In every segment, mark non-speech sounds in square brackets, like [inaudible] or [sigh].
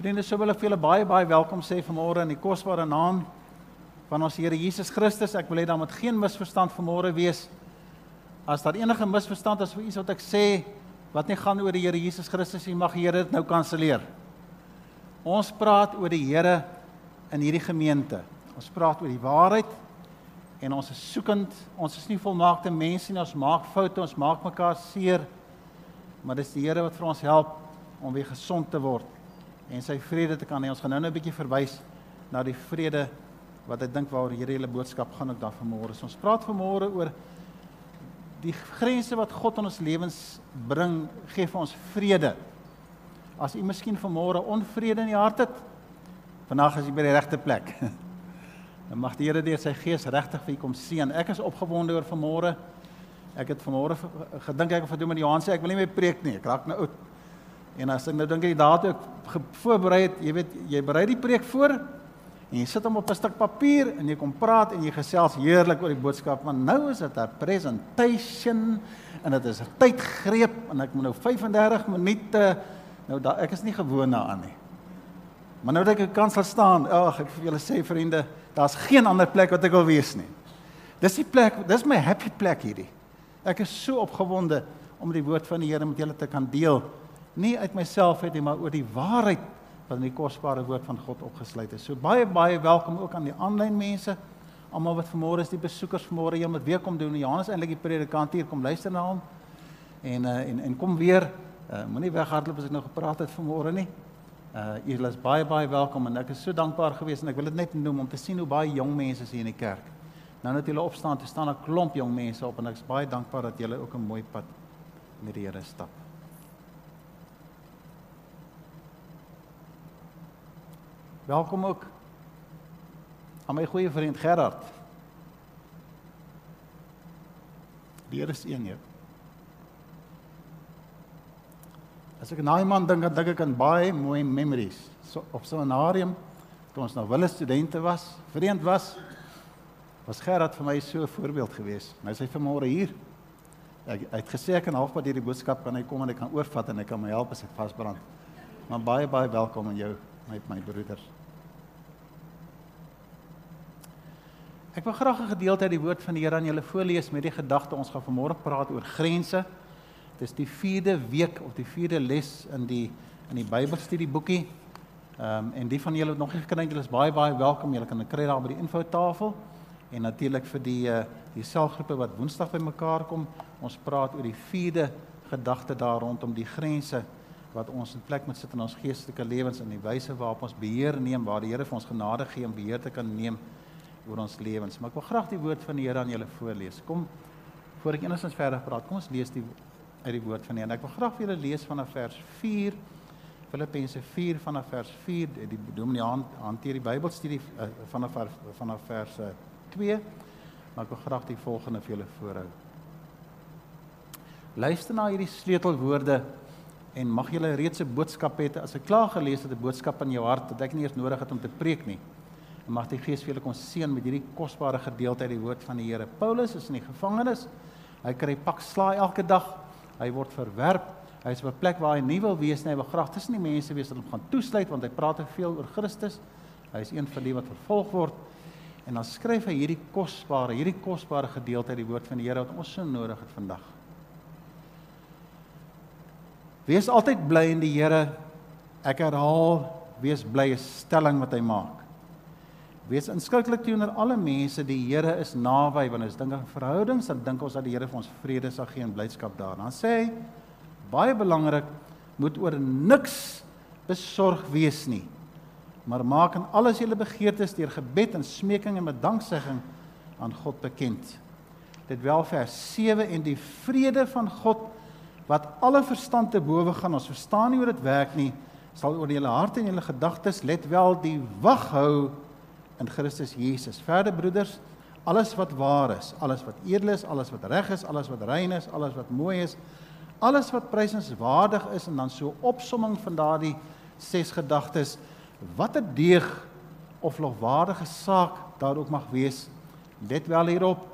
Vriende, so wil ek vir julle baie baie welkom sê vanmôre in die kosbare naam van ons Here Jesus Christus. Ek wil hê daar moet geen misverstand vanmôre wees. As daar enige misverstand is vir iets wat ek sê wat nie gaan oor die Here Jesus Christus nie, mag die Here dit nou kanselleer. Ons praat oor die Here in hierdie gemeente. Ons praat oor die waarheid en ons is soekend. Ons is nie volmaakte mense nie. Ons maak foute, ons maak mekaar seer. Maar dis die Here wat vir ons help om weer gesond te word en sy vrede te kan hê. Ons gaan nou net 'n bietjie verwys na die vrede wat ek dink waaroor hierdie hele boodskap gaan ook daar vanmôre. Ons praat vanmôre oor die grense wat God in ons lewens bring, gee vir ons vrede. As u miskien vanmôre onvrede in die hart het, vandag is jy by die regte plek. [laughs] Dan mag die Here deur sy gees regtig vir u kom seën. Ek is opgewonde oor vanmôre. Ek het vanmôre gedink ek of doen met Johan sê ek wil nie meer preek nie. Ek raak nou oud. En as ek nou dink jy daad ook voorberei het, jy weet, jy berei die preek voor en jy sit hom op 'n stuk papier en jy kom praat en jy gesels heerlik oor die boodskap, maar nou is dit 'n presentation en dit is 'n tydgreep en ek moet nou 35 minute nou da, ek is nie gewoond daaraan nie. Maar nou dat ek kan sal staan, ag ek vir julle sê vriende, daar's geen ander plek wat ek wil wees nie. Dis die plek, dis my happy plek hierdie. Ek is so opgewonde om die woord van die Here met julle te kan deel nie uit myself uit nie, maar oor die waarheid wat in die kosbare woord van God opgesluit is. So baie baie welkom ook aan die aanlyn mense. Almal wat vanmôre is die besoekers vanmôre hier met weer kom doen. Johannes eintlik die predikant hier kom luister na hom. En uh, en en kom weer. Uh, Moenie weghardloop as ek nou gepraat het vanmôre nie. Uh julle is baie baie welkom en ek is so dankbaar geweest en ek wil dit net noem om te sien hoe baie jong mense is hier in die kerk. Nou net julle opstaan, te staan 'n klomp jong mense op en ek is baie dankbaar dat julle ook 'n mooi pad met die Here stap. Welkom ook aan my goeie vriend Gerard. Die Here is een, ja. As ek daai man dink, dan dink ek aan baie mooi memories. So op so 'n seminarium toe ons nou wille studente was, vreemd was, was Gerard vir my so 'n voorbeeld gewees. Nou sy vanmôre hier. Ek hy het gesê ek kan halfpad hierdie boodskap kan hy kom en hy kan oorvat en hy kan my help as ek vasbrand. Maar baie baie welkom aan jou met my broeders. Ek wil graag 'n gedeelte uit die woord van die Here aan julle voorlees met die gedagte ons gaan vanmôre praat oor grense. Dit is die 4de week of die 4de les in die in die Bybelstudieboekie. Ehm um, en die van julle wat nog nie gekry het, julle is baie baie welkom. Julle kan dit kry daar by die infotafel. En natuurlik vir die uh, die selgroepe wat Woensdag bymekaar kom, ons praat oor die 4de gedagte daar rondom die grense wat ons in plek moet sit in ons geestelike lewens en die wyse waarop ons beheer neem waar die Here vir ons genade gee om beheer te kan neem oor ons lewens. Maar ek wil graag die woord van die Here aan julle voorlees. Kom voor ek enigstens verder praat, kom ons lees die uit die woord van die Here. Ek wil graag vir julle lees vanaf vers 4 Filippense 4 vanaf vers 4 die dominee hanteer die Bybelstudie vanaf vanaf vers 2 maar ek wil graag die volgende vir julle voorhou. Luister na hierdie sleutelwoorde en mag julle reeds 'n boodskap hê as ek klaar gelees het 'n boodskap in jou hart dat ek nie eers nodig het om te preek nie. En mag die Gees vir julle kon seën met hierdie kosbare gedeelte uit die woord van die Here. Paulus is in die gevangenis. Hy kry pak slaai elke dag. Hy word verwerp. Hy is op 'n plek waar hy nie wil wees nie. Hy wil graag tussen die mense wees wat hom gaan toesluit want hy praat te veel oor Christus. Hy is een van die wat vervolg word. En dan skryf hy hierdie kosbare, hierdie kosbare gedeelte uit die woord van die Here wat ons so nodig het vandag. Wees altyd bly in die Here. Ek herhaal, wees bly is stelling wat hy maak. Wees inskikkelik teenoor alle mense. Die Here is naby wanneer ons dink aan verhoudings, dan dink ons dat die Here vir ons vrede sal gee en blydskap daar. Dan sê hy baie belangrik, moet oor niks besorg wees nie. Maar maak in alles julle begeertes deur gebed en smeking en met danksegging aan God bekend. Dit wel vers 7 en die vrede van God wat alle verstand te bowe gaan. Ons verstaan nie hoe dit werk nie. Sal oor julle harte en julle gedagtes let wel die wag hou in Christus Jesus. Verder broeders, alles wat waar is, alles wat edel is, alles wat reg is, alles wat rein is, alles wat mooi is, alles wat prysenswaardig is en dan so opsomming van daardie ses gedagtes, watter deeg of lofwaardige saak daar ook mag wees, let wel hierop.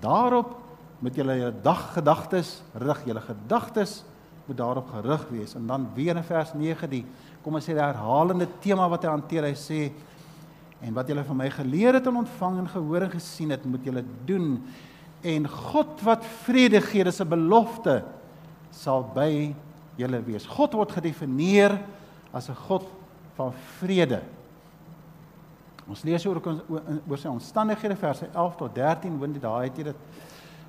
Daarop moet julle julle daggedagtes rig, julle gedagtes moet daarop gerig wees. En dan weer in vers 9 die kom ons sê die herhalende tema wat hy hanteer. Hy sê en wat julle van my geleer het en ontvang en gehoor en gesien het, moet julle doen. En God wat vrede gee, dis 'n belofte sal by julle wees. God word gedefinieer as 'n God van vrede. Ons lees oor oor sy omstandighede verse 11 tot 13, want daai het jy dit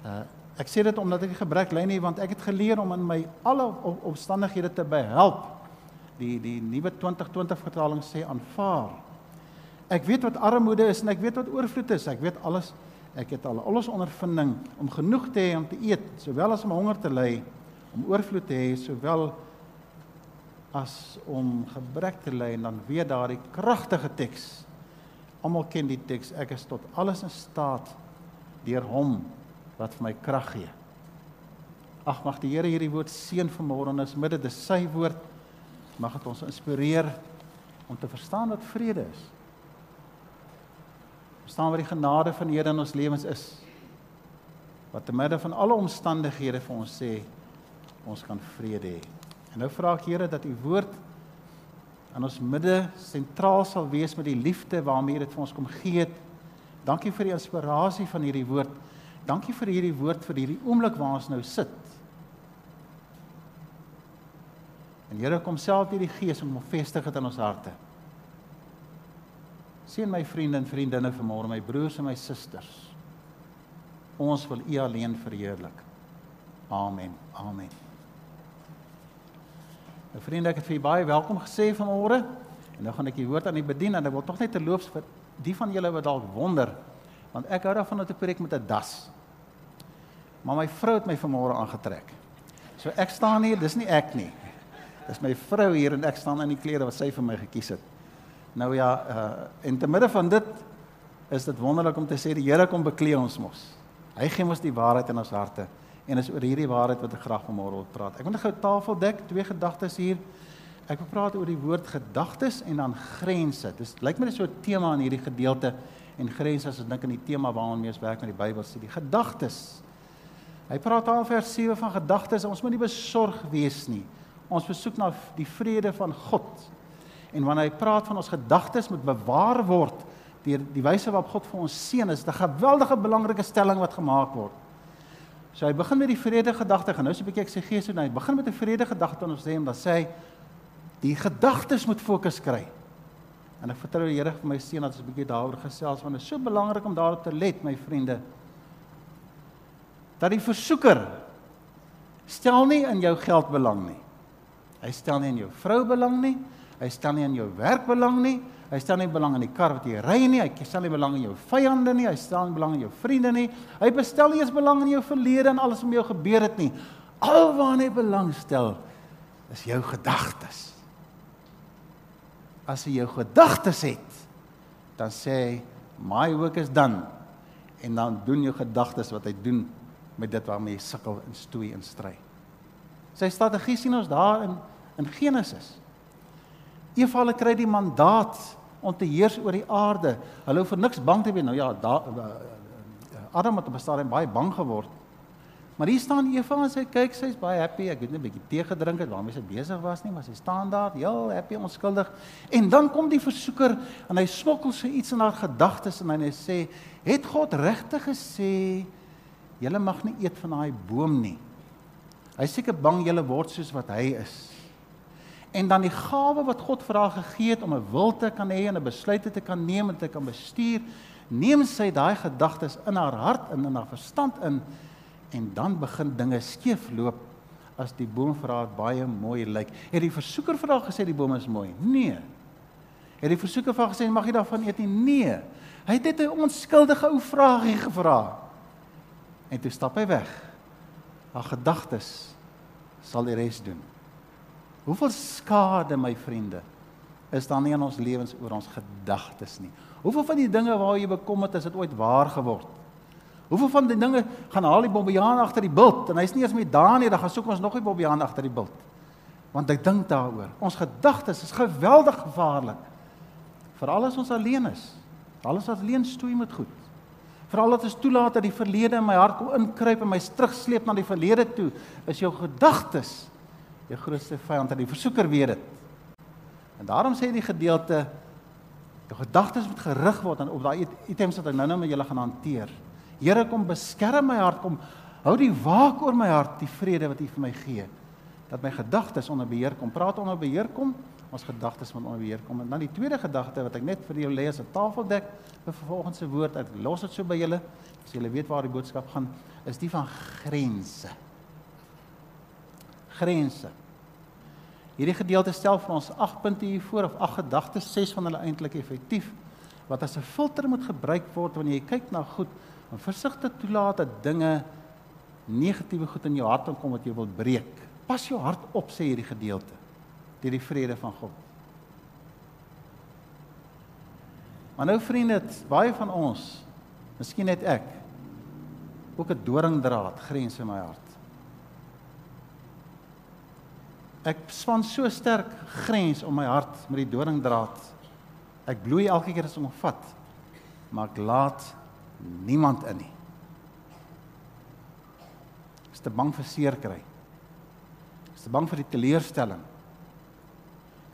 uh ek sê dit omdat ek nie gebrek lê nie want ek het geleer om in my alle omstandighede te behelp. Die die nuwe 2020 vertaling sê aanvaar. Ek weet wat armoede is en ek weet wat oorvloed is. Ek weet alles. Ek het al alles ondervinding om genoeg te hê om te eet, sowel as om honger te ly, om oorvloed te hê, sowel as om gebrek te ly en dan weer daardie kragtige teks Almal ken die teks. Ek is tot alles in staat deur hom wat vir my krag gee. Ag mag die Here hierdie woord seën vanmôre en as midde dis sy woord mag dit ons inspireer om te verstaan wat vrede is. Verstaan wat die genade van die Here in ons lewens is. Wat te midde van alle omstandighede vir ons sê ons kan vrede hê. En nou vra ek Here dat u woord in ons midde sentraal sal wees met die liefde waarmee dit vir ons kom gee het. Dankie vir die inspirasie van hierdie woord. Dankie vir hierdie woord vir hierdie oomblik waar ons nou sit. En Here kom self deur die Gees om hom vestig het in ons harte. Sien my vriende en vriendinne vanmôre, my broers en my susters. Ons wil U alleen verheerlik. Amen. Amen. Nou vriende, ek het vir julle baie welkom gesê vanmôre. En nou gaan ek die woord aan u bedien en ek wil tog net terloops vir die van julle wat dalk wonder, want ek hou daarvan om te preek met 'n das. Maar my vrou het my vanmôre aangetrek. So ek staan hier, dis nie ek nie. Dis my vrou hier en ek staan in die klere wat sy vir my gekies het. Nou ja, uh en te midde van dit is dit wonderlik om te sê die Here kom bekleë ons mos. Hy gee ons die waarheid in ons harte en is oor hierdie waarheid wat ek graag vanmôre wil praat. Ek wil net gou tafel dek, twee gedagtes hier. Ek wil praat oor die woord gedagtes en dan grense. Dis lyk my dis so 'n tema in hierdie gedeelte en grense as ek dink aan die tema waarmee ons werk met die Bybel sê die gedagtes. Hy praat aan vers 7 van gedagtes. Ons moet nie besorg wees nie. Ons besoek na die vrede van God. En wanneer hy praat van ons gedagtes moet bewaar word deur die wyse waarop God vir ons seën, is 'n geweldige belangrike stelling wat gemaak word. So hy begin met die vrede gedagte. Gaan nou so 'n bietjie ek sê gees en hy begin met 'n vrede gedagte en ons sê hom dan sê hy die gedagtes moet fokus kry. En ek vertrou die Here vir my seun dat ons 'n bietjie daaroor gesels want dit is so belangrik om daarop te let my vriende. Dat die versoeker stel nie in jou geld belang nie. Hy stel nie in jou vrou belang nie. Hy stel nie in jou werk belang nie. Hy stel nie belang in die kar wat jy ry nie. Hy stel nie belang in jou vyande nie. Hy stel nie belang in jou vriende nie. Hy bestel nie eens belang in jou verlede en alles wat met jou gebeur het nie. Alwaar hy belang stel is jou gedagtes. As jy jou gedagtes het, dan sê hy my work is done en dan doen jou gedagtes wat hy doen met dit waarmee jy sukkel en stoei en stry. Sy strategie sien ons daar in in Genesis. Eva hulle kry die mandaat om te heers oor die aarde. Hulle hoef vir niks bang te wees nou ja, daar eh, eh, Adam het op 'n stadium baie bang geword. Maar hier staan Eva en sy kyk, sy's baie happy. Ek weet net 'n bietjie tee gedrink het waarmee sy besig was nie, maar sy staan daar, heel happy, onskuldig. En dan kom die versoeker en hy smokkel sy iets in haar gedagtes en hy sê, "Het God regtig gesê julle mag nie eet van daai boom nie?" Hy seker bang julle word soos wat hy is en dan die gawe wat God vir haar gegee het om 'n wil te kan hê en 'n besluite te kan neem en te kan bestuur, neem sy daai gedagtes in haar hart en in haar verstand in en dan begin dinge skeefloop as die boom vir haar baie mooi lyk. Het die versoeker vir haar gesê die boom is mooi? Nee. Het die versoeker vir haar gesê mag jy daarvan eet nie? Nee. Hy het net 'n onskuldige ou vraagie gevra. En toe stap hy weg. Haar gedagtes sal die res doen. Hoeveel skade my vriende is daar nie in ons lewens oor ons gedagtes nie. Hoeveel van die dinge waar jy bekommerd is, het ooit waar geword? Hoeveel van die dinge gaan haal die bobbejaan agter die bult en hy's nie eens meer daar nie, dan gaan soek ons nog 'n bobbejaan agter die bult. Want ek dink daaroor. Ons gedagtes is geweldig gevaarlik. Veral as ons alleen is. Alles wat alleen stoei met goed. Veral as ons toelaat dat die verlede in my hart kom inkruip en my terugsleep na die verlede toe, is jou gedagtes jou grootste vyand en die versoeker weet dit. En daarom sê die gedeelte jou gedagtes moet gerig word op daai items wat ek nou-nou met julle gaan hanteer. Here kom beskerm my hart, kom hou die waak oor my hart, die vrede wat U vir my gee. Dat my gedagtes onder beheer kom. Praat onder beheer kom, ons gedagtes moet onder beheer kom. En dan die tweede gedagte wat ek net vir jou lê as 'n tafeldek vir volgens se woord, ek los dit so by julle, as julle weet waar die boodskap gaan, is die van grense. Grense. Hierdie gedeelte stel vir ons 8 punte hier voor of 8 gedagtes, 6 van hulle eintlik effektief wat as 'n filter moet gebruik word wanneer jy kyk na goed en versigtig toelaat dat dinge negatiewe goed in jou hart kom wat jy wil breek. Pas jou hart op sê hierdie gedeelte deur die vrede van God. Maar nou vriende, baie van ons, miskien net ek, ook 'n doringdraad grens in my hart. Ek span so sterk grens om my hart met die doringdraad. Ek bloei elke keer as ek hom vat. Maar ek laat niemand in nie. Ek is te bang vir seer kry. Ek is te bang vir die teleurstelling.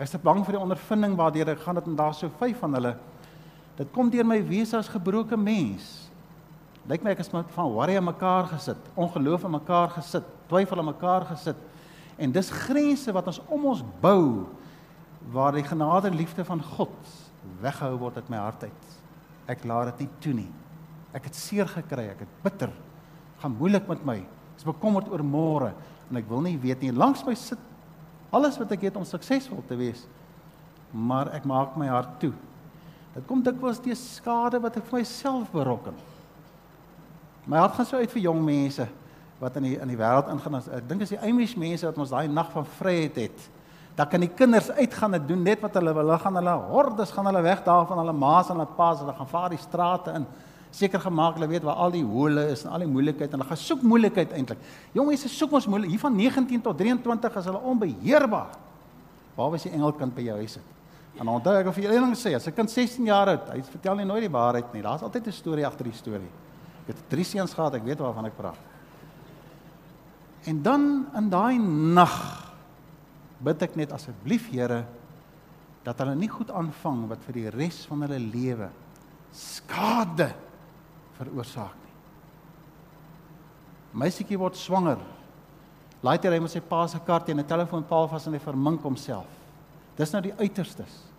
Ek is te bang vir die ondervinding waardeur ek gaan dit en daar so vyf van hulle. Dit kom deur my wese as gebroke mens. Lyk my ek is met van worry aan mekaar gesit, ongeloof aan mekaar gesit, twyfel aan mekaar gesit. En dis grense wat ons om ons bou waar die genade en liefde van God weggehou word uit my hart uit. Ek laat dit nie toe nie. Ek het seer gekry, ek het bitter, gaan moeilik met my. Ek is bekommerd oor môre en ek wil nie weet nie. Langs my sit alles wat ek het om suksesvol te wees. Maar ek maak my hart toe. Dit kom dikwels deur skade wat ek vir myself berokken. My hart gaan so uit vir jong mense wat in die in die wêreld ingaan. Ek dink as die Amish mense wat ons daai nag van vryheid het, dan kan die kinders uitgaan en doen net wat hulle wil. Hulle gaan hulle hordes gaan hulle weg daar van hulle ma's en hulle pa's. Hulle gaan vaar die strate in. Seker gemaak hulle weet waar al die hole is en al die moeilikheid en hulle gaan soek moeilikheid eintlik. Jong mense soek ons moeilik. Hier van 19 tot 23 is hulle onbeheerbaar. Waar was die engelkind by jou huis sit? En onthou ek of jy eendag sê as 'n kind 16 jaar oud, hy vertel nie nooit die waarheid nie. Daar's altyd 'n storie agter die storie. Ek het drie seuns gehad, ek weet waarvan ek praat. En dan in daai nag bid ek net asseblief Here dat hulle nie goed aanvang wat vir die res van hulle lewe skade veroorsaak nie. Meisietjie word swanger. Later hy met sy pa se kaart en 'n telefoonpaal vas en hy vermink homself. Dis nou die uiterstes.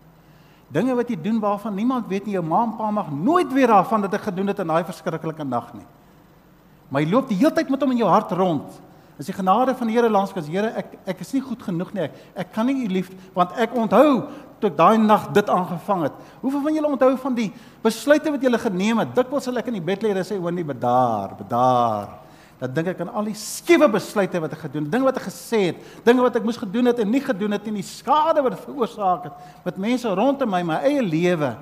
Dinge wat jy doen waarvan niemand weet nie, jou ma en pa mag nooit weer daarvan dat ek gedoen het in daai verskriklike nag nie. Maar jy loop die hele tyd met hom in jou hart rond. Is die genade van die Here langs ons Here, ek ek is nie goed genoeg nie. Ek, ek kan nie u lief want ek onthou toe ek daai nag dit aangevang het. Hoeveel van julle onthou van die besluite wat julle geneem het? Dikwels sal ek in die bed lê en sê, "Hoekom nie bedaar, bedaar." Dan dink ek aan al die skewe besluite wat ek gedoen het, dinge wat ek gesê het, dinge wat ek moes gedoen het en nie gedoen het en die skade wat dit veroorsaak het met mense rondom my, my eie lewe.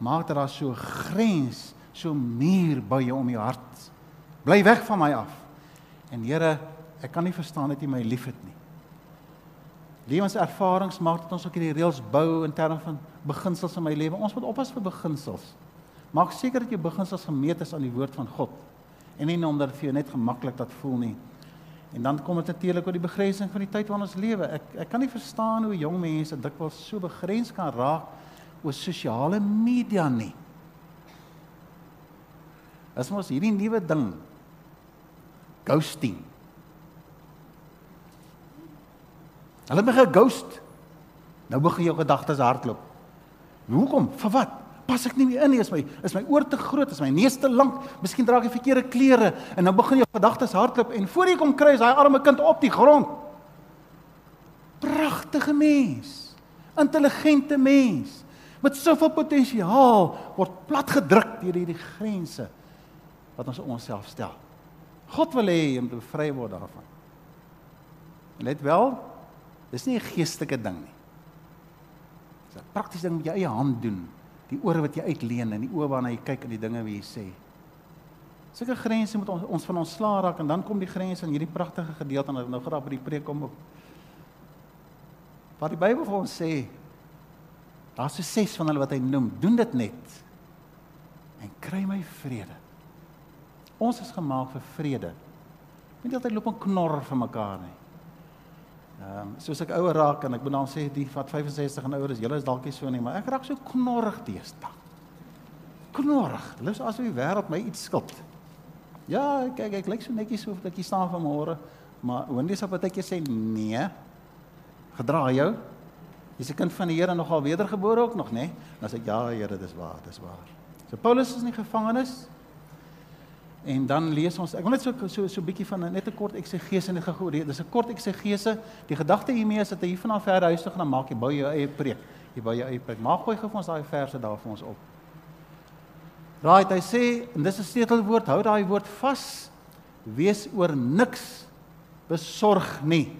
Maak dat daar so grens, so muur by jou om jou hart. Bly weg van my af. En Here, ek kan nie verstaan dat U my liefhet nie. Lewenservarings maak dat ons ook hierdie reëls bou in terme van beginsels in my lewe. Ons moet oppas vir beginsels. Maak seker dat jou beginsels gemeet is aan die woord van God en nie omdat dit vir jou net gemaklik dat voel nie. En dan kom dit natuurlik oor die begrensing van die tyd waarin ons lewe. Ek ek kan nie verstaan hoe jong mense dikwels so begrens kan raak oor sosiale media nie. As ons hierdie nuwe ding ghosting. Hulle begin ghost. Nou begin jou gedagtes hardloop. Hoekom? Vir wat? Pas ek nie meer in nie, is my is my oor te groot, is my neus te lank, miskien dra ek die verkeerde klere en nou begin jou gedagtes hardloop en voor jy kom kry is daai arme kind op die grond. Pragtige mens. Intelligente mens met soveel potensiaal word platgedruk deur hierdie grense wat ons onsself stel. God wil hê jy moet bevry word daarvan. Let wel, dis nie 'n geestelike ding nie. Dis 'n praktiese ding met jou eie hand doen. Die ore wat jy uitleen en die oë waarna jy kyk en die dinge wat jy sê. Sulke grense moet ons ons van ons slaa raak en dan kom die grense in hierdie pragtige gedeelte en nou graag by die preek kom op. Wat die Bybel vir ons sê, daar's so ses van hulle wat hy noem, doen dit net en kry my vrede. Ons is gemaak vir vrede. Nie altyd loop en knorr vir mekaar nie. Ehm um, soos ek ouer raak en ek moet dan sê die wat 65 en ouer is, julle is dalk nie so nie, maar ek raak so knorrig deesdae. Knorrig. Is asof die wêreld my iets skuld. Ja, kyk ek lyk so netjies so dat ek staan vanmôre, maar Wendy sê partykeer sê nee. Gedra jou. Jy's 'n kind van die Here nogal wedergebore ook nog, nê? Nee? Dan sê ek ja, Here, dis waar, dis waar. So Paulus is in die gevangenis. En dan lees ons, ek wil net so so so 'n bietjie van net 'n kort eksegese en gou dis 'n kort eksegese. Die gedagte hiermee is dat hy hiervan af ver huis toe gaan maak, jy bou jou eie preek. Jy bou jou eie preek. Gooi gou vir ons daai verse daar vir ons op. Right, hy sê en dis 'n sleutelwoord, hou daai woord vas. Wees oor niks besorg nie.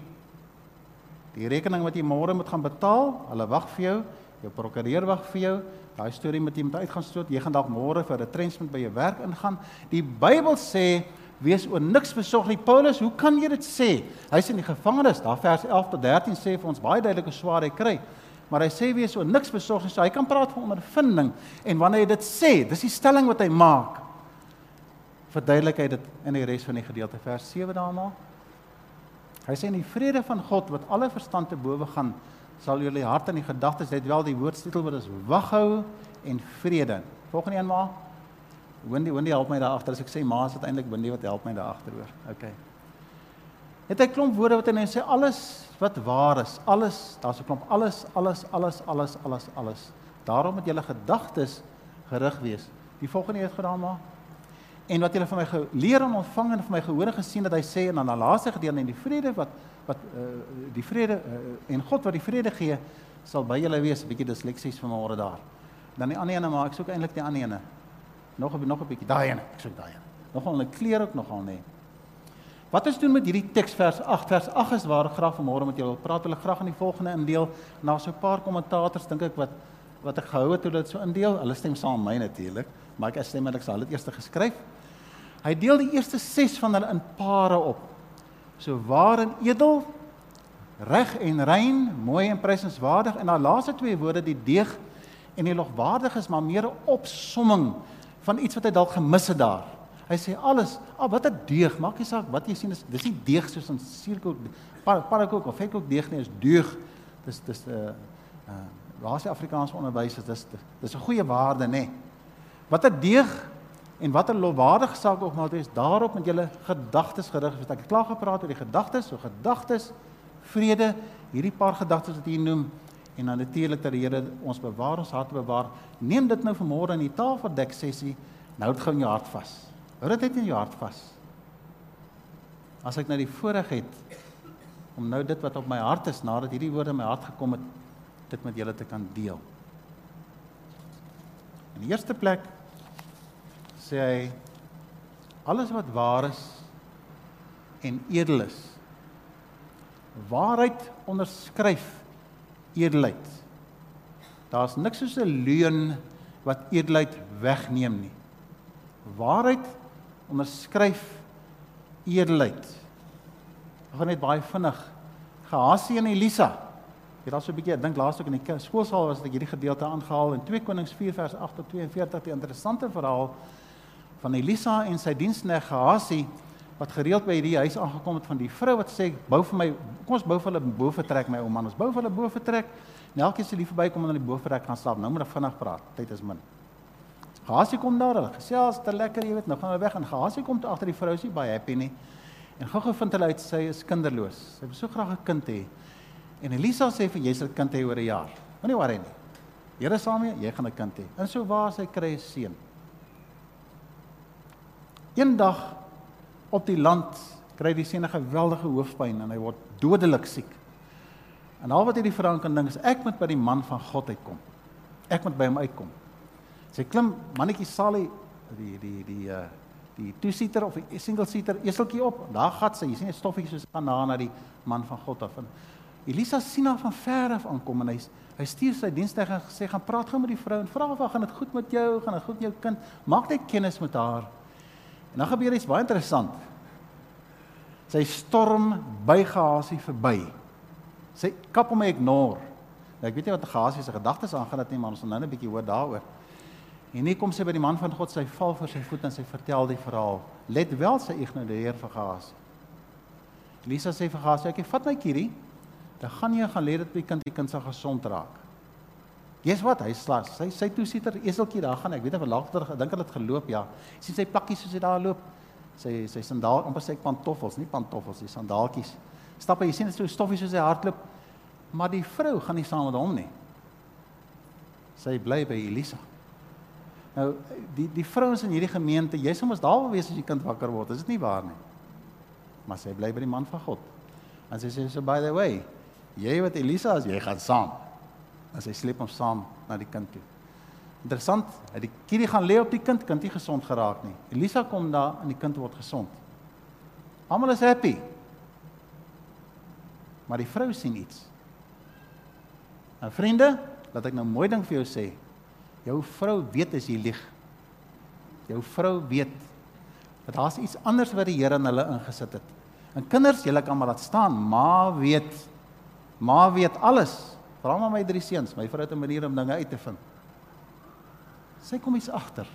Die rekening wat jy môre moet gaan betaal, hulle wag vir jou, jou prokureur wag vir jou. Daai storie met iemand uitgaan stoot, jy gaan dalk môre vir 'n retrenchment by jou werk ingaan. Die Bybel sê wees oor niks besorg nie. Paulus, hoe kan jy dit sê? Hy's in die gevangenis. Daar vers 11 tot 13 sê vir ons baie duidelike swaar hy kry. Maar hy sê wees oor niks besorg nie. So hy kan praat van ondervinding en wanneer hy dit sê, dis die stelling wat hy maak. Verduidelik hy dit in die res van die gedeelte vers 7 daarna. Hy sê in die vrede van God wat alle verstand te bowe gaan sal julle hart en die gedagtes net wel die woordstitel wat is waghou en vrede. Volgende een maar. Wendy, Wendy help my daar agter as ek sê ma is uiteindelik Wendy wat help my daar agteroor. OK. Het hy klomp woorde wat hy net sê alles wat waar is, alles, daar's 'n klomp alles, alles, alles, alles, alles, alles. Daarom moet julle gedagtes gerig wees. Die volgende het gedaan maar en wat julle van my geleer en ontvang en van my gehoor en gesien dat hy sê en dan die laaste gedeelte in die vrede wat wat uh, die vrede uh, en God wat die vrede gee sal by julle wees 'n bietjie disleksies vanmôre daar. Dan die ander ene maar ek soek eintlik die ander ene. Nog 'n nog 'n bietjie daai ene. Ek soek daai ene. Nogal 'n kleur ook nogal nê. Wat is doen met hierdie teks vers 8 vers 8 is waar graag vanmôre met julle wil praat. Hulle graag in die volgende indeel na so 'n paar kommentators dink ek wat wat ek gehou het hoe dit so indeel. Hulle stem saam met my natuurlik, maar ek stem met ek sal dit eers geskryf. Hy deel die eerste 6 van hulle in pare op so waar en edel, reg en rein, mooi en prysenswaardig en daai laaste twee woorde die deeg en die logwaardig is maar meer 'n opsomming van iets wat hy dalk gemis het daar. Hy sê alles, ah wat 'n deeg, maak nie saak wat jy sien is dis nie deeg soos 'n suurkoek parakoek of vetkoek deeg nie, is deug. Dis dis 'n uh, uh waar se Afrikaanse onderwys is dis dis 'n goeie waarde nê. Wat 'n deeg En wat 'n lofwaardige saak ook maar is, daarop met julle gedagtes gerig. Ek het klaar gepraat oor die gedagtes, so gedagtes, vrede, hierdie paar gedagtes wat hier noem en dan natuurlik dat die Here ons bewaar, ons harte bewaar. Neem dit nou vanmôre in die tafeldek sessie, nou dit gou in jou hart vas. Hou dit net in jou hart vas. As ek nou die voorreg het om nou dit wat op my hart is nadat hierdie woorde in my hart gekom het, dit met julle te kan deel. In die eerste plek sê hy alles wat waar is en edel is. Waarheid onderskryf edelheid. Daar's niks soos 'n leuen wat edelheid wegneem nie. Waarheid onderskryf edelheid. Ek gaan net baie vinnig Gehasie en Elisa. Jy daar so 'n bietjie, ek dink laasweek in die skoolsaal was ek hierdie gedeelte aangehaal in 2 Konings 4 vers 8 tot 42, 'n interessante verhaal van Elisa en sy diensknegt Gehasie wat gereeld by hierdie huis aangekom het van die vrou wat sê bou vir my kom ons bou vir hulle bo vertrek my ou man ons bou vir hulle bo vertrek en elkeen se lief verbykom en in die bo vertrek gaan slaap nou moet ek vinnig praat tyd is min. Gehasie kom daar hulle gesels te lekker jy weet nou gaan hulle weg en Gehasie kom toe agter die vrou sê baie happy nie. En gou-gou vind hulle uit sy is kinderloos. Sy wil so graag 'n kind hê. En Elisa sê vir jy sal 'n kind hê oor 'n jaar. Moenie worry nie. Here saam jy gaan 'n kind hê. En so waar sy kry 'n seun Eendag op die land kry die seun 'n geweldige hoofpyn en hy word dodelik siek. En al wat hierdie vrou kan dink is ek moet by die man van God uitkom. Ek moet by hom uitkom. Sy klim mannetjie Sally die die die uh die two-seater of die single seater eseltjie op. Daar gat sy, jy sien 'n stoffietjie soos gaan na na die man van God af. En Elisa sien haar van ver af aankom en hy hy stuur sy diensknegt en sê gaan praat gou met die vrou en vra of gaan dit goed met jou, gaan dit goed met jou kind? Maak net kennis met haar. En dan gebeur iets baie interessant. Sy storm by Gehasie verby. Sy kap hom ignore. Nou ek weet nie wat Gehasie se gedagtes aangaan dat nie, maar ons gaan nou 'n bietjie hoor daaroor. En hier kom sy by die man van God, sy val voor sy voet en sy vertel die verhaal. Let wel sy ignoreer vir Gehasie. Lisa sê vir Gehasie, "Ek vat my kierie. dan gaan jy gaan lê dit by die kind die kind sal gesond raak. Jy's wat? Hy slas. Sy sy toesieter eseltjie daar gaan. Ek weet of later gedink het dit geloop ja. Sien sy plakkies soos hy daar loop. Sy sy sandaal, amper ek pantoffels, nie pantoffels, die sandaaltjies. Stap hy sien dit so stoffie soos hy hardloop. Maar die vrou gaan nie saam met hom nie. Sy bly by Elisa. Nou die die vrouens in hierdie gemeente, jy sou mos daar wees as jy kind wakker word. Is dit nie waar nie? Maar sy bly by die man van God. En sy sê so by the way, jy wat Elisa as jy gaan saam. En sy sleep hom saam na die kind toe. Interessant, hy die kindie gaan lê op die kind, kind nie gesond geraak nie. Elisa kom daar en die kind word gesond. Almal is happy. Maar die vrou sien iets. Nou vriende, laat ek nou mooi ding vir jou sê. Jou vrou weet as jy lieg. Jou vrou weet dat daar's iets anders wat die Here in hulle ingesit het. En kinders, julle kan maar laat staan, ma weet. Ma weet alles. Vra maar my drie seuns, my vrou het 'n manier om dinge uit te vind. Sy kom iets agter.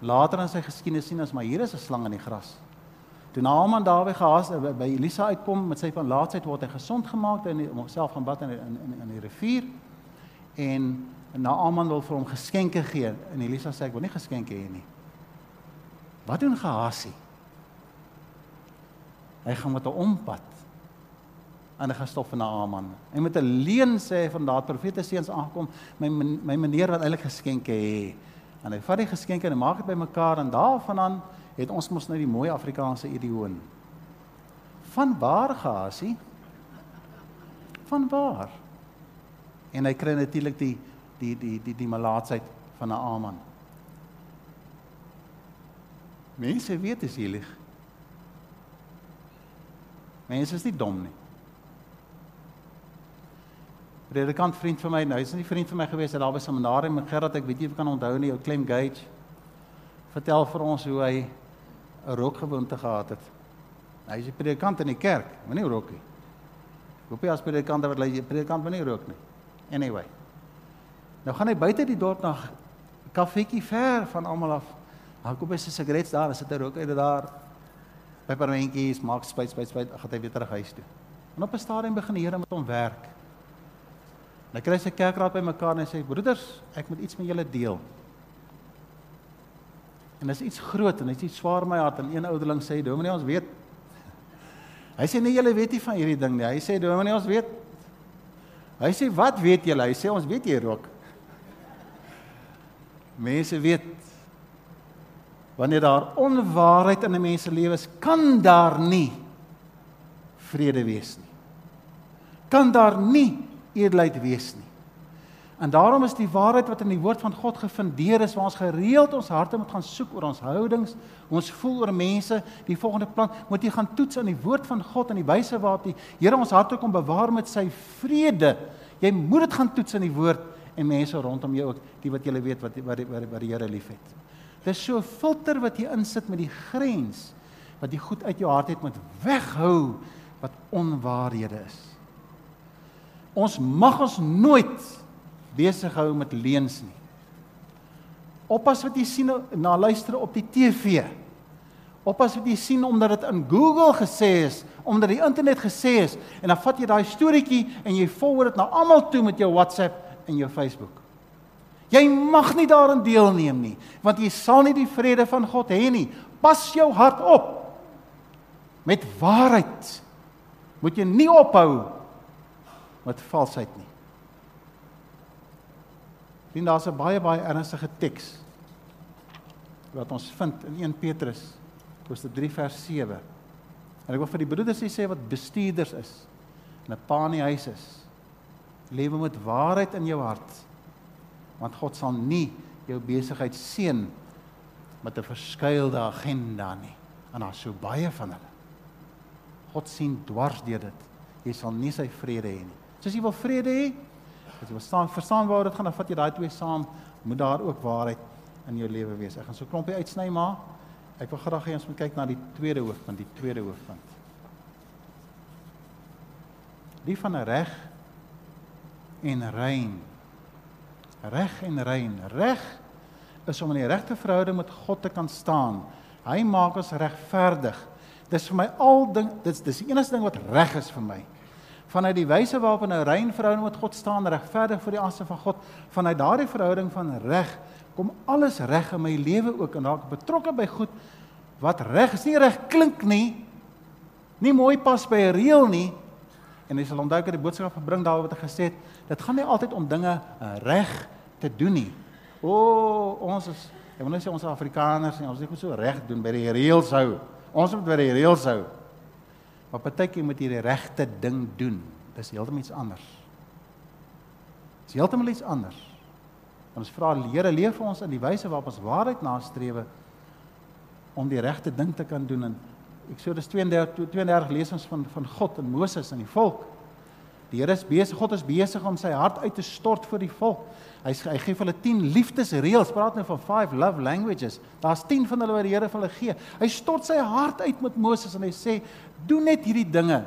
Later in sy geskiedenis sien ons maar hier is 'n slang in die gras. Toe Naaman daar by gehaas by Elisa uitkom met sy van laatsheid word hy gesond gemaak en homself gaan bad in in in, in die rivier en Naaman wil vir hom geskenke gee en Elisa sê ek wil nie geskenke hê nie. Wat doen Gehasie? Hy gaan met 'n ompad en hy gaan stop vir Naaman. En met 'n leuen sê hy van daardie profete seuns aangekom, my my meneer wat eintlik geskenke hê. En hy vat die geskenke en maak dit bymekaar en daarvandaan het ons mos nou die mooi Afrikaanse idioom. Van waar Gehasie? Van waar? En hy kry natuurlik die die die die die malaatsheid van Naaman. Mense weet as jy lieg. Mense is nie dom nie. Predikant vriend van my, nou is nie vriend van my gewees, hy daar by seminarium met Gerard, ek weet nie of kan onthou nie, ou Clem Gage. Vertel vir ons hoe hy 'n rokgewoonte gehad het. Hy is 'n predikant in die kerk, maar nie rok nie. Hoop jy as predikant wat jy predikant maar nie rok nie. Anyway. Nou gaan hy buite die dorp na kaffietjie ver van almal af. Hy koop hy sy sigaret daar, hy sit hy rook uit daar pepermentjies, maak spuit spuit spuit, gaan hy weer terug huis toe. En op 'n stadium begin die Here met hom werk. En hy kry sy kerkraad bymekaar en hy sê: "Broeders, ek moet iets met julle deel." En dis iets groot en dit is iets swaar in my hart en een ouderling sê: "Dominee, ons weet." [laughs] Hy sê: "Nee, julle weet nie van hierdie ding nie." Hy sê: "Dominee, ons weet." Hy sê: "Wat weet julle?" Hy sê: "Ons weet jy rook." [laughs] Mense weet Wanneer daar onwaarheid in 'n mens se lewe is, kan daar nie vrede wees nie. Kan daar nie eerlikheid wees nie. En daarom is die waarheid wat in die woord van God gefundeer is, waar ons gereeld ons harte moet gaan soek oor ons houdings, ons voel oor mense, die volgende plan moet jy gaan toets aan die woord van God en die wyse waarop die Here ons harte kom bewaar met sy vrede. Jy moet dit gaan toets in die woord en mense rondom jou ook, die wat jy weet wat wat wat, wat die Here liefhet. Dis so 'n filter wat jy insit met die grens wat jy goed uit jou hart het moet weghou wat onwaarhede is. Ons mag ons nooit besig hou met leuns nie. Oppas wat jy sien na luister op die TV. Oppas wat jy sien omdat dit in Google gesê is, omdat die internet gesê is en dan vat jy daai storieetjie en jy volg dit na almal toe met jou WhatsApp en jou Facebook. Jy mag nie daarin deelneem nie, want jy sal nie die vrede van God hê nie. Pas jou hart op met waarheid. Moet jy nie ophou met valsheid nie. Sien daar's 'n baie baie ernstige teks wat ons vind in 1 Petrus hoofstuk 3 vers 7. En ek wil vir die broeders sê wat bestuurders is en 'n pa in die huis is. Lewe met waarheid in jou hart want God sal nie jou besigheid seën met 'n verskuilde agenda nie. En daar's so baie van hulle. God sien dwars deur dit. Jy sal nie sy vrede hê nie. So as jy wil vrede hê, as jy verstaan verstaan waar dit gaan, dan vat jy daai twee saam, moet daar ook waarheid in jou lewe wees. Ek gaan so klompie uitsny maar ek wil graag hê ons moet kyk na die tweede hoofpunt, die tweede hoofpunt. Die van 'n reg en rein reg en rein. Reg is om in die regte verhouding met God te kan staan. Hy maak ons regverdig. Dis vir my al ding, dis dis die enigste ding wat reg is vir my. Vanuit die wyse waarop 'n rein verhouding met God staan, regverdig voor die aansig van God, vanuit daardie verhouding van reg kom alles reg in my lewe ook en dalk betrokke by goed wat reg is, nie reg klink nie, nie mooi pas by 'n reël nie. En jy sal onthou dat die boodskap verbring daar wat ek gesê het, dit gaan nie altyd om dinge uh, reg te doen nie. O, oh, ons is ek wil net sê ons Afrikaners nie, ons is nie so reg doen by die reëls hou. Ons moet by die reëls hou. Maar partykeer moet jy die regte ding doen. Dis heeltemal iets anders. Dis heeltemal iets anders. Ons vra die Here leef vir ons in die wyse waarop ons waarheid nastreef om die regte ding te kan doen en Eksodus 32 32 lees ons van van God en Moses en die volk. Die Here is besig, God is besig om sy hart uit te stort vir die volk. Hy hy gee vir hulle 10 liefdesreëls. Praat nou van 5 love languages. Daar's 10 van hulle wat die Here vir hulle gee. Hy stort sy hart uit met Moses en hy sê: "Doen net hierdie dinge.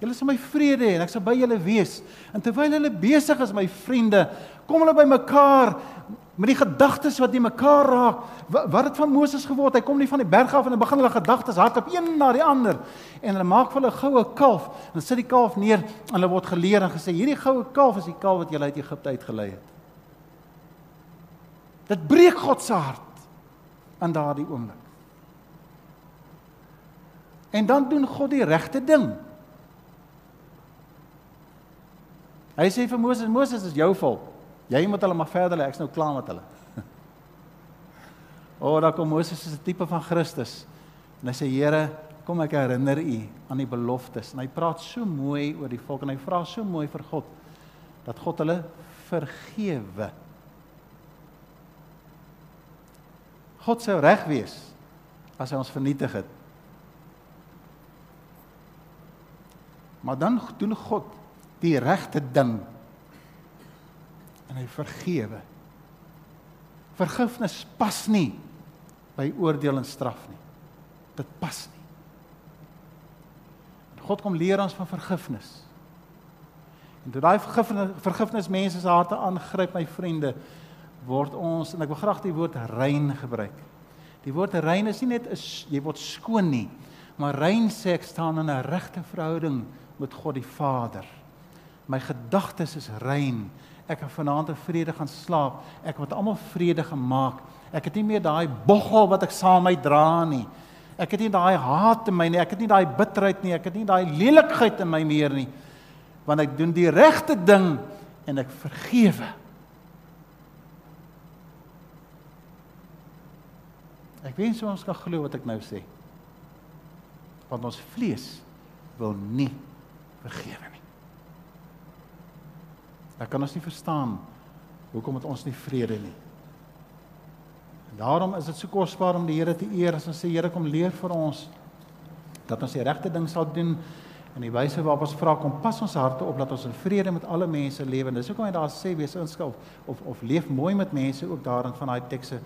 Julle sal my vrede hê en ek sal by julle wees." En terwyl hulle besig is, my vriende, kom hulle by mekaar met die gedagtes wat nie mekaar raak. Wat het van Moses geword? Hy kom nie van die berg af en dan begin hulle gedagtes hardop een na die ander en hulle maak vir hulle goue kalf en sit die kalf neer en hulle word geleer en gesê hierdie goue kalf is die kalf wat julle uit Egipte uitgelei het. Dit breek God se hart in daardie oomblik. En dan doen God die regte ding. Hy sê vir Moses, Moses is jou volk. Jy moet hulle maar verder lê, ek's nou klaar met hulle. O, oh, daar kom Moses as 'n tipe van Christus. En hy sê Here, kom ek herinner u aan die beloftes. En hy praat so mooi oor die volk en hy vra so mooi vir God dat God hulle vergewe. God sou reg wees as hy ons vernietig het. Maar dan doen God die regte ding en hy vergewe. Vergifnis pas nie by oordeel en straf nie. Dit pas nie. God kom leer ons van vergifnis. En toe daai vergifnis vergifnis mense se harte aangryp, my vriende, word ons en ek wil graag die woord rein gebruik. Die woord rein is nie net is jy word skoon nie, maar rein sê ek staan in 'n regte verhouding met God die Vader. My gedagtes is rein ek kan vanaand in vrede gaan slaap. Ek het almal vrede gemaak. Ek het nie meer daai boggel wat ek saam met dra nie. Ek het nie daai haat in my nie. Ek het nie daai bitterheid nie. Ek het nie daai lelikheid in my meer nie. Want ek doen die regte ding en ek vergewe. Ek wens ons kan glo wat ek nou sê. Want ons vlees wil nie vergewe nie. Ek kan ons nie verstaan hoekom het ons nie vrede nie. En daarom is dit so kosbaar om die Here te eer as ons sê Here kom leer vir ons dat ons die regte ding sal doen en die wyse waarop ons vra kom pas ons harte op dat ons in vrede met alle mense lewe. Dis hoekom hy daar sê wees inskulp of of leef mooi met mense ook daarin van daai tekste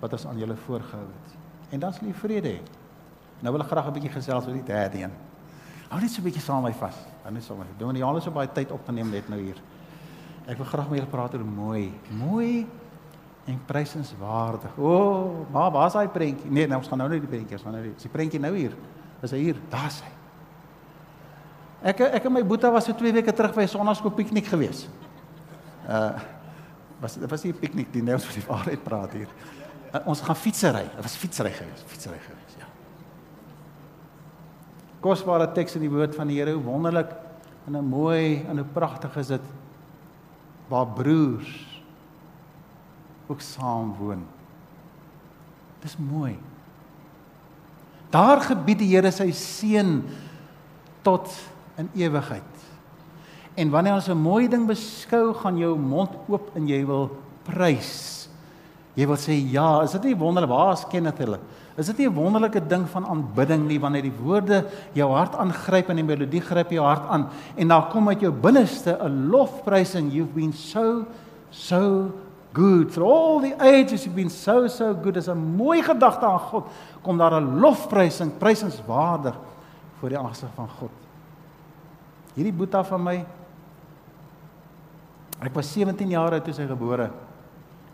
wat ons aan julle voorgehou het. En dan sal jy vrede hê. Nou wil ek graag 'n bietjie gesels oor die derde een. Hou net so 'n bietjie saam met my vas. Dan is sommer. Doen nie alles op baie tyd opgeneem net nou hier. Ek wil graag met julle praat oor mooi. Mooi en prysenswaardig. O, oh, maar waar's daai prentjie? Nee, nou ons gaan nou net die prentjie, ons gaan nou die, die prentjie nou hier. Is hy hier? Daar's hy. Ek ek en my boetie was so 2 weke terug by 'n sonnaskoop piknik gewees. Uh was dit was nie 'n piknik die nou ons vir die waarheid praat hier. Uh, ons gaan fietsry. Dit was fietsry gewees, fietsry gewees, ja. Kosbare teks in die woord van die Here, hoe wonderlik en hoe mooi en hoe pragtig is dit waar broers ook saam woon. Dis mooi. Daar gebied die Here sy seën tot in ewigheid. En wanneer ons 'n mooi ding beskou, gaan jou mond oop en jy wil prys. Jy wil sê ja, is dit nie wonderlik waar is Kenneth hulle? Is dit nie 'n wonderlike ding van aanbidding nie wanneer die woorde jou hart aangryp en die melodie gryp jou hart aan en daar kom uit jou binneste 'n lofprysing you've been so so good for all the ages you've been so so good as 'n mooi gedagte aan God kom daar 'n lofprysing prysenswaardig voor die aangesig van God. Hierdie boeta van my ek was 17 jaar oud toe sy gebore.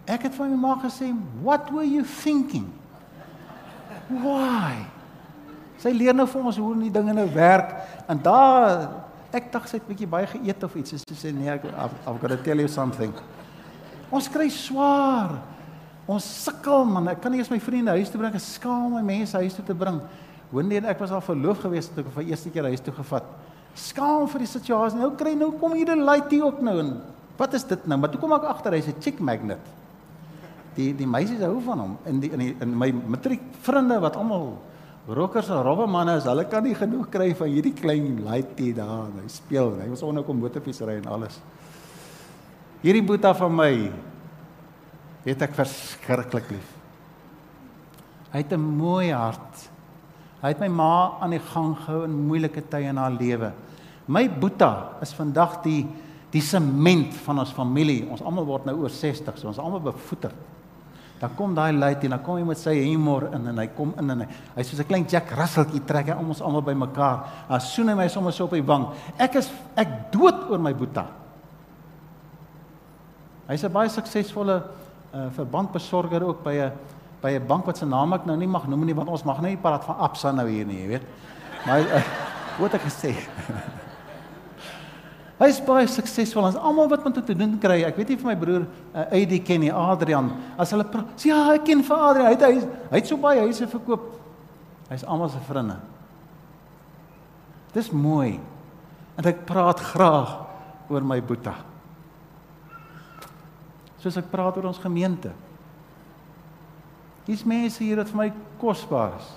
Ek het van my ma gesê, "What were you thinking?" Why? Sy leer nou vir ons hoe die dinge nou werk en daar Ek dink sy het bietjie baie geëet of iets. Sy sê nee, ek I've got to tell you something. Ons kry swaar. Ons sukkel man. Ek kan nie eens my vriende huis toe bring. Ek skaam my mense huis toe te bring. Wanneer ek was al verloof geweest het ek vir eerste keer huis toe gevat. Skaam vir die situasie. Nou kry nou kom hier 'n lady ook nou en wat is dit nou? Maar toe kom ek agter hy's 'n chick magnet. Die die meisies hou van hom. In die in die in my matriek vriende wat almal rockers en robbe manne is, hulle kan nie genoeg kry van hierdie klein lady daar. Hy speel. Hy was onder kom motorfietsry en alles. Hierdie boeta van my het ek verskriklik lief. Hy het 'n mooi hart. Hy het my ma aan die gang gehou in moeilike tye in haar lewe. My boeta is vandag die die sement van ons familie. Ons almal word nou oor 60, so ons almal bevoeter. Dan kom daai lady en dan kom hy met sy humor in en hy kom in en hy hy's soos 'n klein Jack Russeltjie trek hy ons almal bymekaar. Dan soen hy my sommer so op die wang. Ek is ek dood oor my boeta. Hy's 'n baie suksesvolle uh, verbandbesorger ook by 'n by 'n bank wat se naam ek nou nie mag noem nie want ons mag nou nie praat van Absa nou hier nie, jy weet. Maar uh, wat ek gesê. [laughs] Hy is baie suksesvol. Ons almal wat met hom te doen kry. Ek weet nie vir my broer uh, Eddie ken nie, Adrian. As hulle sê ja, ek ken vir Adrian. Hy het hy, hy het so baie huise verkoop. Hy's almal se vriende. Dis mooi. En ek praat graag oor my boeta. Soos ek praat oor ons gemeente. Hier's mense hier wat vir my kosbaar is.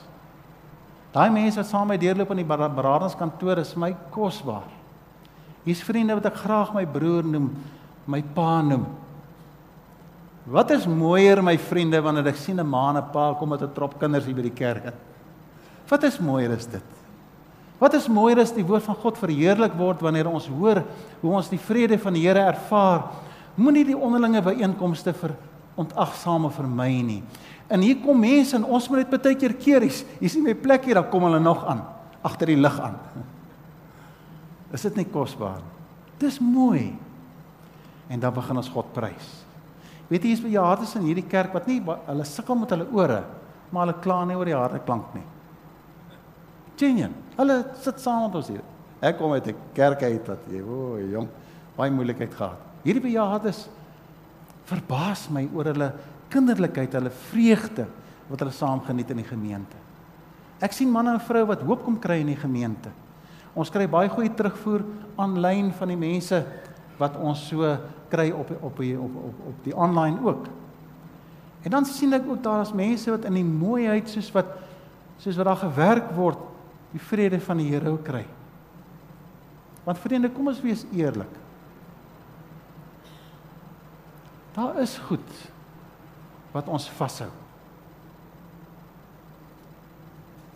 Daai mense wat saam met my deurloop in die beradingskantoor is my kosbaar. Hier's vriende wat ek graag my broer noem, my pa noem. Wat is mooier my vriende wanneer ek sien 'n ma en 'n pa kom met 'n trop kinders hier by die kerk. Wat is mooier is dit? Wat is mooier as die woord van God verheerlik word wanneer ons hoor hoe ons die vrede van die Here ervaar? Moenie die onderlinge byeenkomste vir ontagsame vermy nie. En hier kom mense en ons moet net baie keer keer hier. Hier sien my plek hier, dan kom hulle nog aan agter die lig aan. Is dit nie kosbaar? Dis mooi. En dan begin ons God prys. Weet jy, hier's bejaardes in hierdie kerk wat nie hulle sukkel met hulle ore, maar hulle kla nie oor die harde klank nie. Genien. Hulle sit saam met ons hier. Ek kom uit 'n kerk uit wat jy, o, jong, baie moeilikheid gehad. Hierdie bejaardes verbaas my oor hulle kinderlikheid, hulle vreugde wat hulle saam geniet in die gemeente. Ek sien manne en vroue wat hoop kom kry in die gemeente. Ons kry baie goeie terugvoer aanlyn van die mense wat ons so kry op op op op op die aanlyn ook. En dan sien ek ook daar is mense wat in die mooiheid soos wat soos wat daar gewerk word, die vrede van die Here kry. Want vriende, kom ons wees eerlik. Daar is goed wat ons vashou.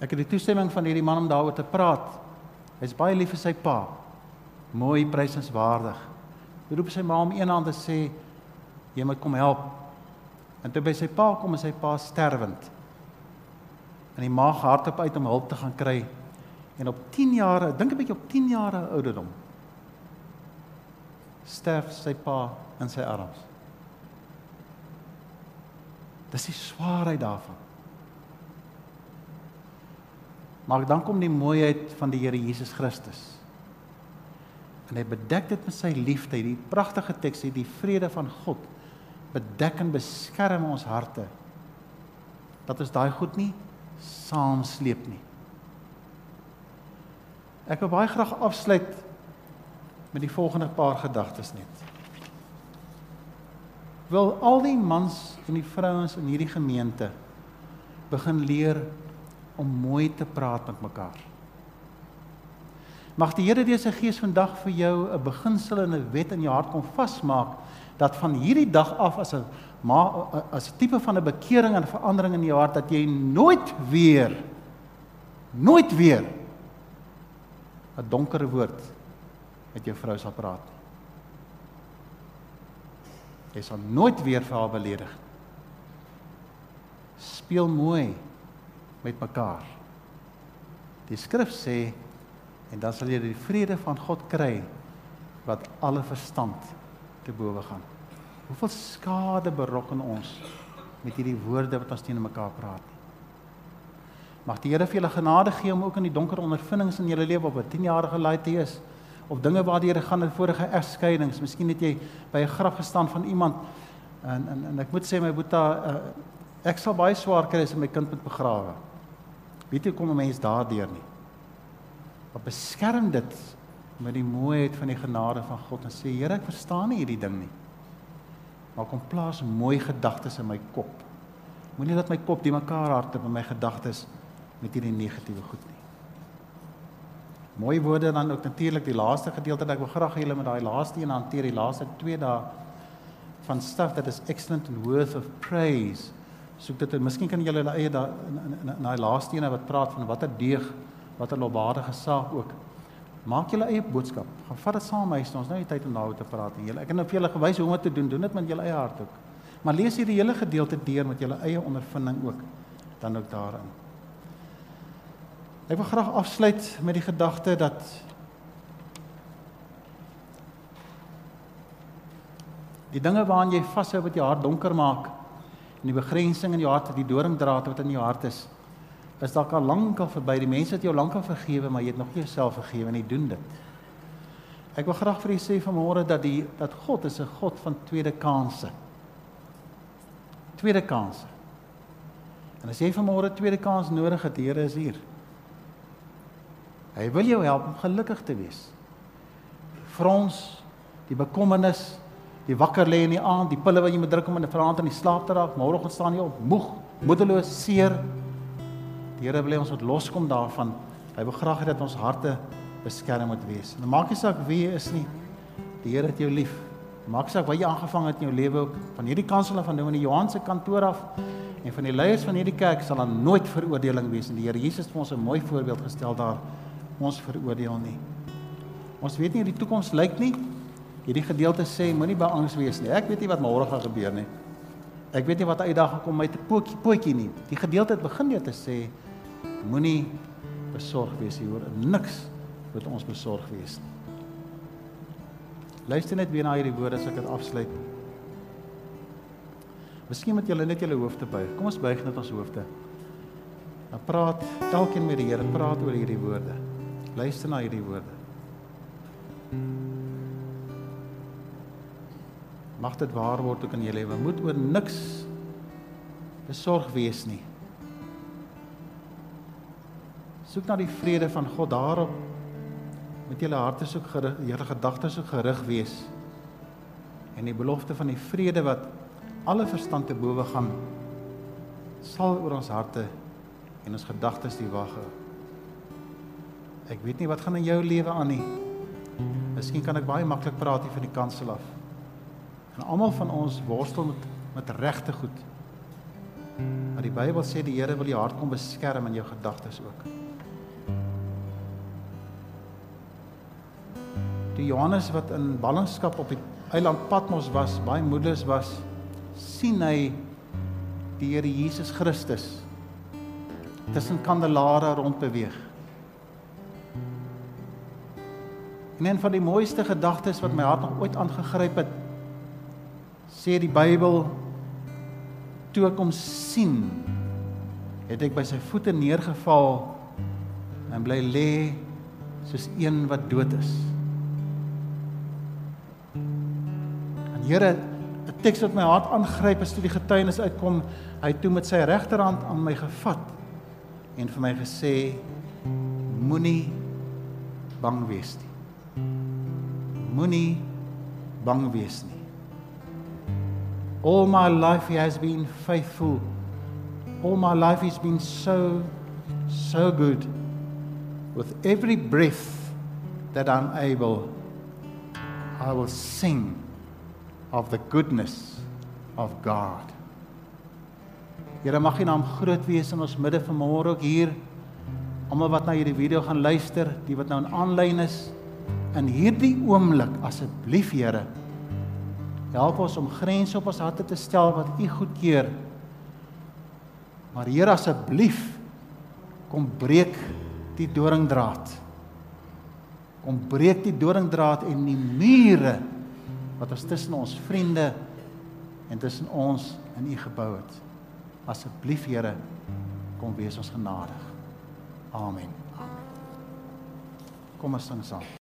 Ek het die toestemming van hierdie man om daaroor te praat. Hy's baie lief vir sy pa. Mooi, prysenswaardig. Hy roep sy ma om een hand te sê jy moet kom help. En toe by sy pa kom en sy pa sterwend. En die ma hardop uit om hulp te gaan kry. En op 10 jaar, dink 'n bietjie op 10 jaar ouderdom, sterf sy pa in sy arms. Dis die swaarheid daarvan. Maar dan kom die mooiheid van die Here Jesus Christus. En hy bedek dit met sy liefde. Die pragtige teks sê die vrede van God bedek en beskerm ons harte. Dat ons daai goed nie saamsleep nie. Ek wil baie graag afsluit met die volgende paar gedagtes net. Wil al die mans en die vrouens in hierdie gemeente begin leer om mooi te praat met mekaar. Mag die Here deur sy Gees vandag vir jou 'n beginsel en 'n wet in jou hart kom vasmaak dat van hierdie dag af as 'n as 'n tipe van 'n bekering en verandering in jou hart dat jy nooit weer nooit weer 'n donker woord met jou vrou sal praat. Jy sal nooit weer vir haar beledig. Speel mooi met mekaar. Die skrif sê en dan sal jy die vrede van God kry wat alle verstand te bowe gaan. Hoeveel skade berokken ons met hierdie woorde wat ons teenoor mekaar praat. Mag die Here vir julle genade gee om ook in die donker ondervindings in julle lewe op 'n 10-jarige laaitie is of dinge waardeur jy gaan in vorige egskeidings. Miskien het jy by 'n graf gestaan van iemand en en en ek moet sê my boeta uh, ek sal baie swaar kry as my kind moet begrawe. Weet jy kom 'n mens daardeur nie. Maar beskerm dit met die mooiheid van die genade van God en sê Here, ek verstaan nie hierdie ding nie. Maar kom plaas mooi gedagtes in my kop. Moenie dat my kop die mekaar hardloop met my gedagtes met hierdie negatiewe goed nie. Mooi woorde dan ook natuurlik die laaste gedeelte dat ek wil graag julle met daai laaste een hanteer, die laaste 2 dae van stuff that is excellent and worth of praise. Soek dit en miskien kan julle hulle eie daai in daai laaste een wat praat van watter deeg, watter lobbaardige saak ook. Maak julle eie boodskap. Gaan vat dit saam huis toe. Ons nou nie tyd om daaroor te praat nie. Julle ek het nou vir julle gewys hoe om dit te doen. Doen dit met julle eie hart ook. Maar lees hierdie hele gedeelte deur met julle eie ondervinding ook dan ook daarin. Ek wil graag afsluit met die gedagte dat die dinge waaraan jy vashou wat jou hart donker maak en die begrensing in jou hart, die doringdraad wat in jou hart is, is dalk al lank al verby. Die mense het jou lank al vergewe, maar jy het nog nie jouself vergewe nie. Doen dit. Ek wil graag vir u sê vanmôre dat die dat God is 'n God van tweede kansse. Tweede kansse. En as jy vanmôre tweede kans nodig het, Here is hier. Hy wil jou help om gelukkig te wees. Frons, die bekommernis, die wakker lê in die aand, die pille wat jy moet druk om in die vanaand in die slaap te raak, môreoggend staan jy op, moeg, moedeloos, seer. Die Here wil ons moet loskom daarvan. Hy wil graag hê dat ons harte beskerm moet wees. En maak nie saak wie jy is nie. Die Here het jou lief. Maak saak wat jy aangevang het in jou lewe ook van hierdie kansel van nou in die Johan se kantoor af en van die leiers van hierdie kerk sal daar nooit veroordeling wees en die Here Jesus het vir ons 'n mooi voorbeeld gestel daar ons veroordeel nie. Ons weet nie hoe die toekoms lyk nie. Hierdie gedeelte sê moenie beangs wees nie. Ek weet nie wat môre gaan gebeur nie. Ek weet nie wat uitdaging kom met 'n pootjie pootjie nie. Die gedeelte het begin net te sê moenie besorg wees hier oor niks wat ons besorg wees nie. Luister net weer na hierdie woorde as ek dit afsluit. Miskien moet julle net julle hoofde buig. Kom ons buig net ons hoofde. Dan praat elkeen met die Here, praat oor hierdie woorde. Luister na hierdie woorde. Mag dit waar word ook in jou lewe. Moet oor niks besorg wees nie. Soek na die vrede van God daarop met julle harte soek gerig, julle gedagtes soek gerig wees. En die belofte van die vrede wat alle verstand te bowe gaan sal oor ons harte en ons gedagtes die wag hou. Ek weet nie wat gaan in jou lewe aan nie. Miskien kan ek baie maklik praat hier van die kansel af. En almal van ons worstel met met regte goed. Maar die Bybel sê die Here wil jou hart kom beskerm en jou gedagtes ook. Die Johannes wat in ballingskap op die eiland Patmos was, baie moedeloos was, sien hy die Here Jesus Christus tussen kandelare rond beweeg. En een van die mooiste gedagtes wat my hart nog ooit aangegryp het, sê die Bybel toe ek hom sien, het ek by sy voete neergeval en bly lê soos een wat dood is. En Here, 'n teks wat my hart aangryp is toe die getuienis uitkom, hy het toe met sy regterhand aan my gevat en vir my gesê moenie bang wees nie moenie bang wees nie. All my life he has been faithful. All my life he's been so so good. With every breath that I'm able I will sing of the goodness of God. Here mag U naam groot wees in ons midde vanmôre ook hier. Almal wat na hierdie video gaan luister, die wat nou in aanlyn is, in hierdie oomblik asseblief Here help ons om grense op ons harte te stel wat U goedkeur. Maar Here asseblief kom breek die doringdraad. Kom breek die doringdraad en die mure wat ons tussen ons vriende en tussen ons in U gebou het. Asseblief Here kom wees ons genadig. Amen. Kom ons sing saam.